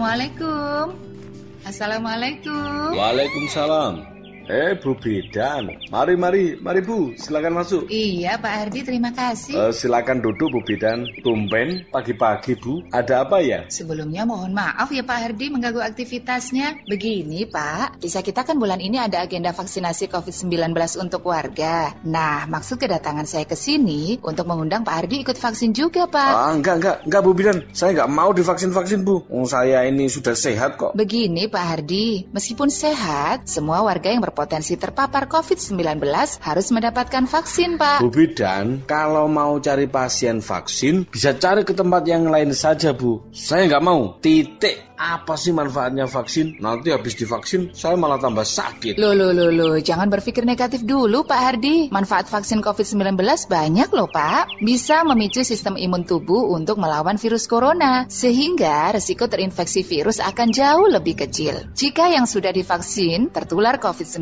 Assalamualaikum. Assalamualaikum. Waalaikumsalam. Eh Bu Bidan, mari mari mari Bu, silakan masuk. Iya Pak Ardi, terima kasih. Eh, silakan duduk Bu Bidan. Tumben pagi-pagi Bu, ada apa ya? Sebelumnya mohon maaf ya Pak Hardi mengganggu aktivitasnya. Begini Pak, desa kita kan bulan ini ada agenda vaksinasi COVID-19 untuk warga. Nah, maksud kedatangan saya ke sini untuk mengundang Pak Hardi ikut vaksin juga Pak. Ah, enggak enggak enggak Bu Bidan, saya enggak mau divaksin vaksin Bu. Oh, saya ini sudah sehat kok. Begini Pak Hardi, meskipun sehat, semua warga yang berpotensi terpapar COVID-19 harus mendapatkan vaksin Pak. Bu Bidan, kalau mau cari pasien vaksin, bisa cari ke tempat yang lain saja Bu. Saya nggak mau. Titik. Apa sih manfaatnya vaksin? Nanti habis divaksin, saya malah tambah sakit. Loh, loh, loh, loh, jangan berpikir negatif dulu Pak Hardi. Manfaat vaksin COVID-19 banyak loh Pak. Bisa memicu sistem imun tubuh untuk melawan virus corona. Sehingga resiko terinfeksi virus akan jauh lebih kecil. Jika yang sudah divaksin tertular COVID-19,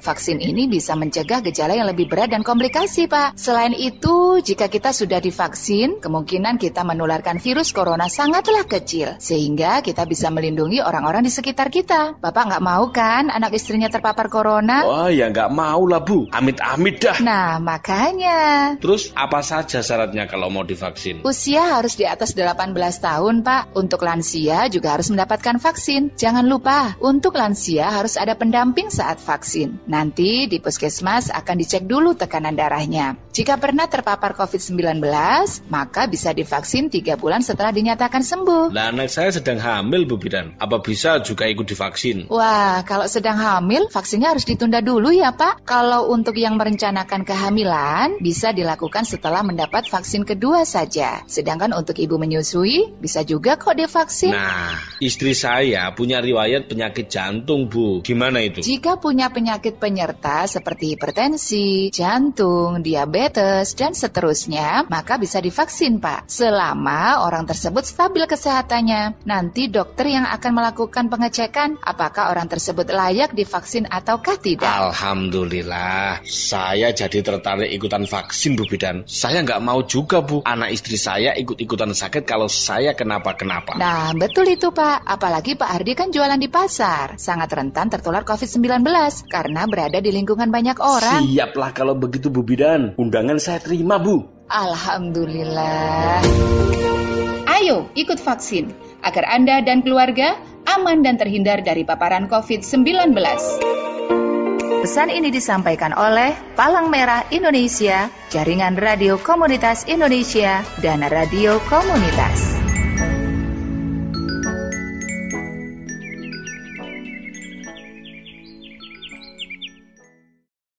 vaksin ini bisa mencegah gejala yang lebih berat dan komplikasi Pak. Selain itu, jika kita sudah divaksin, kemungkinan kita menularkan virus corona sangatlah kecil. Sehingga kita bisa melindungi orang-orang di sekitar kita. Bapak nggak mau kan anak istrinya terpapar corona? Wah, ya nggak mau lah Bu. Amit-amit dah. Nah, makanya. Terus apa saja syaratnya kalau mau divaksin? Usia harus di atas 18 tahun, Pak. Untuk lansia juga harus mendapatkan vaksin. Jangan lupa, untuk lansia harus ada pendamping saat vaksin. Nanti di puskesmas akan dicek dulu tekanan darahnya. Jika pernah terpapar COVID-19, maka bisa divaksin 3 bulan setelah dinyatakan sembuh. Lah anak saya sedang hamil Bu Bidan. Apa bisa juga ikut divaksin? Wah, kalau sedang hamil, vaksinnya harus ditunda dulu ya, Pak. Kalau untuk yang merencanakan kehamilan, bisa dilakukan setelah mendapat vaksin kedua saja. Sedangkan untuk ibu menyusui, bisa juga kok divaksin. Nah, istri saya punya riwayat penyakit jantung, Bu. Gimana itu? Jika punya penyakit penyerta seperti hipertensi, jantung, diabetes, dan seterusnya, maka bisa divaksin, Pak. Selama orang tersebut stabil kesehatannya. Nanti dokter yang akan melakukan pengecekan apakah orang tersebut layak divaksin ataukah tidak. Alhamdulillah, saya jadi tertarik ikutan vaksin Bu Bidan. Saya nggak mau juga Bu, anak istri saya ikut-ikutan sakit kalau saya kenapa-kenapa. Nah, betul itu Pak. Apalagi Pak Hardi kan jualan di pasar. Sangat rentan tertular COVID-19 karena berada di lingkungan banyak orang. Siaplah kalau begitu Bu Bidan, undangan saya terima Bu. Alhamdulillah. Ayo ikut vaksin agar Anda dan keluarga aman dan terhindar dari paparan COVID-19. Pesan ini disampaikan oleh Palang Merah Indonesia, Jaringan Radio Komunitas Indonesia, dan Radio Komunitas.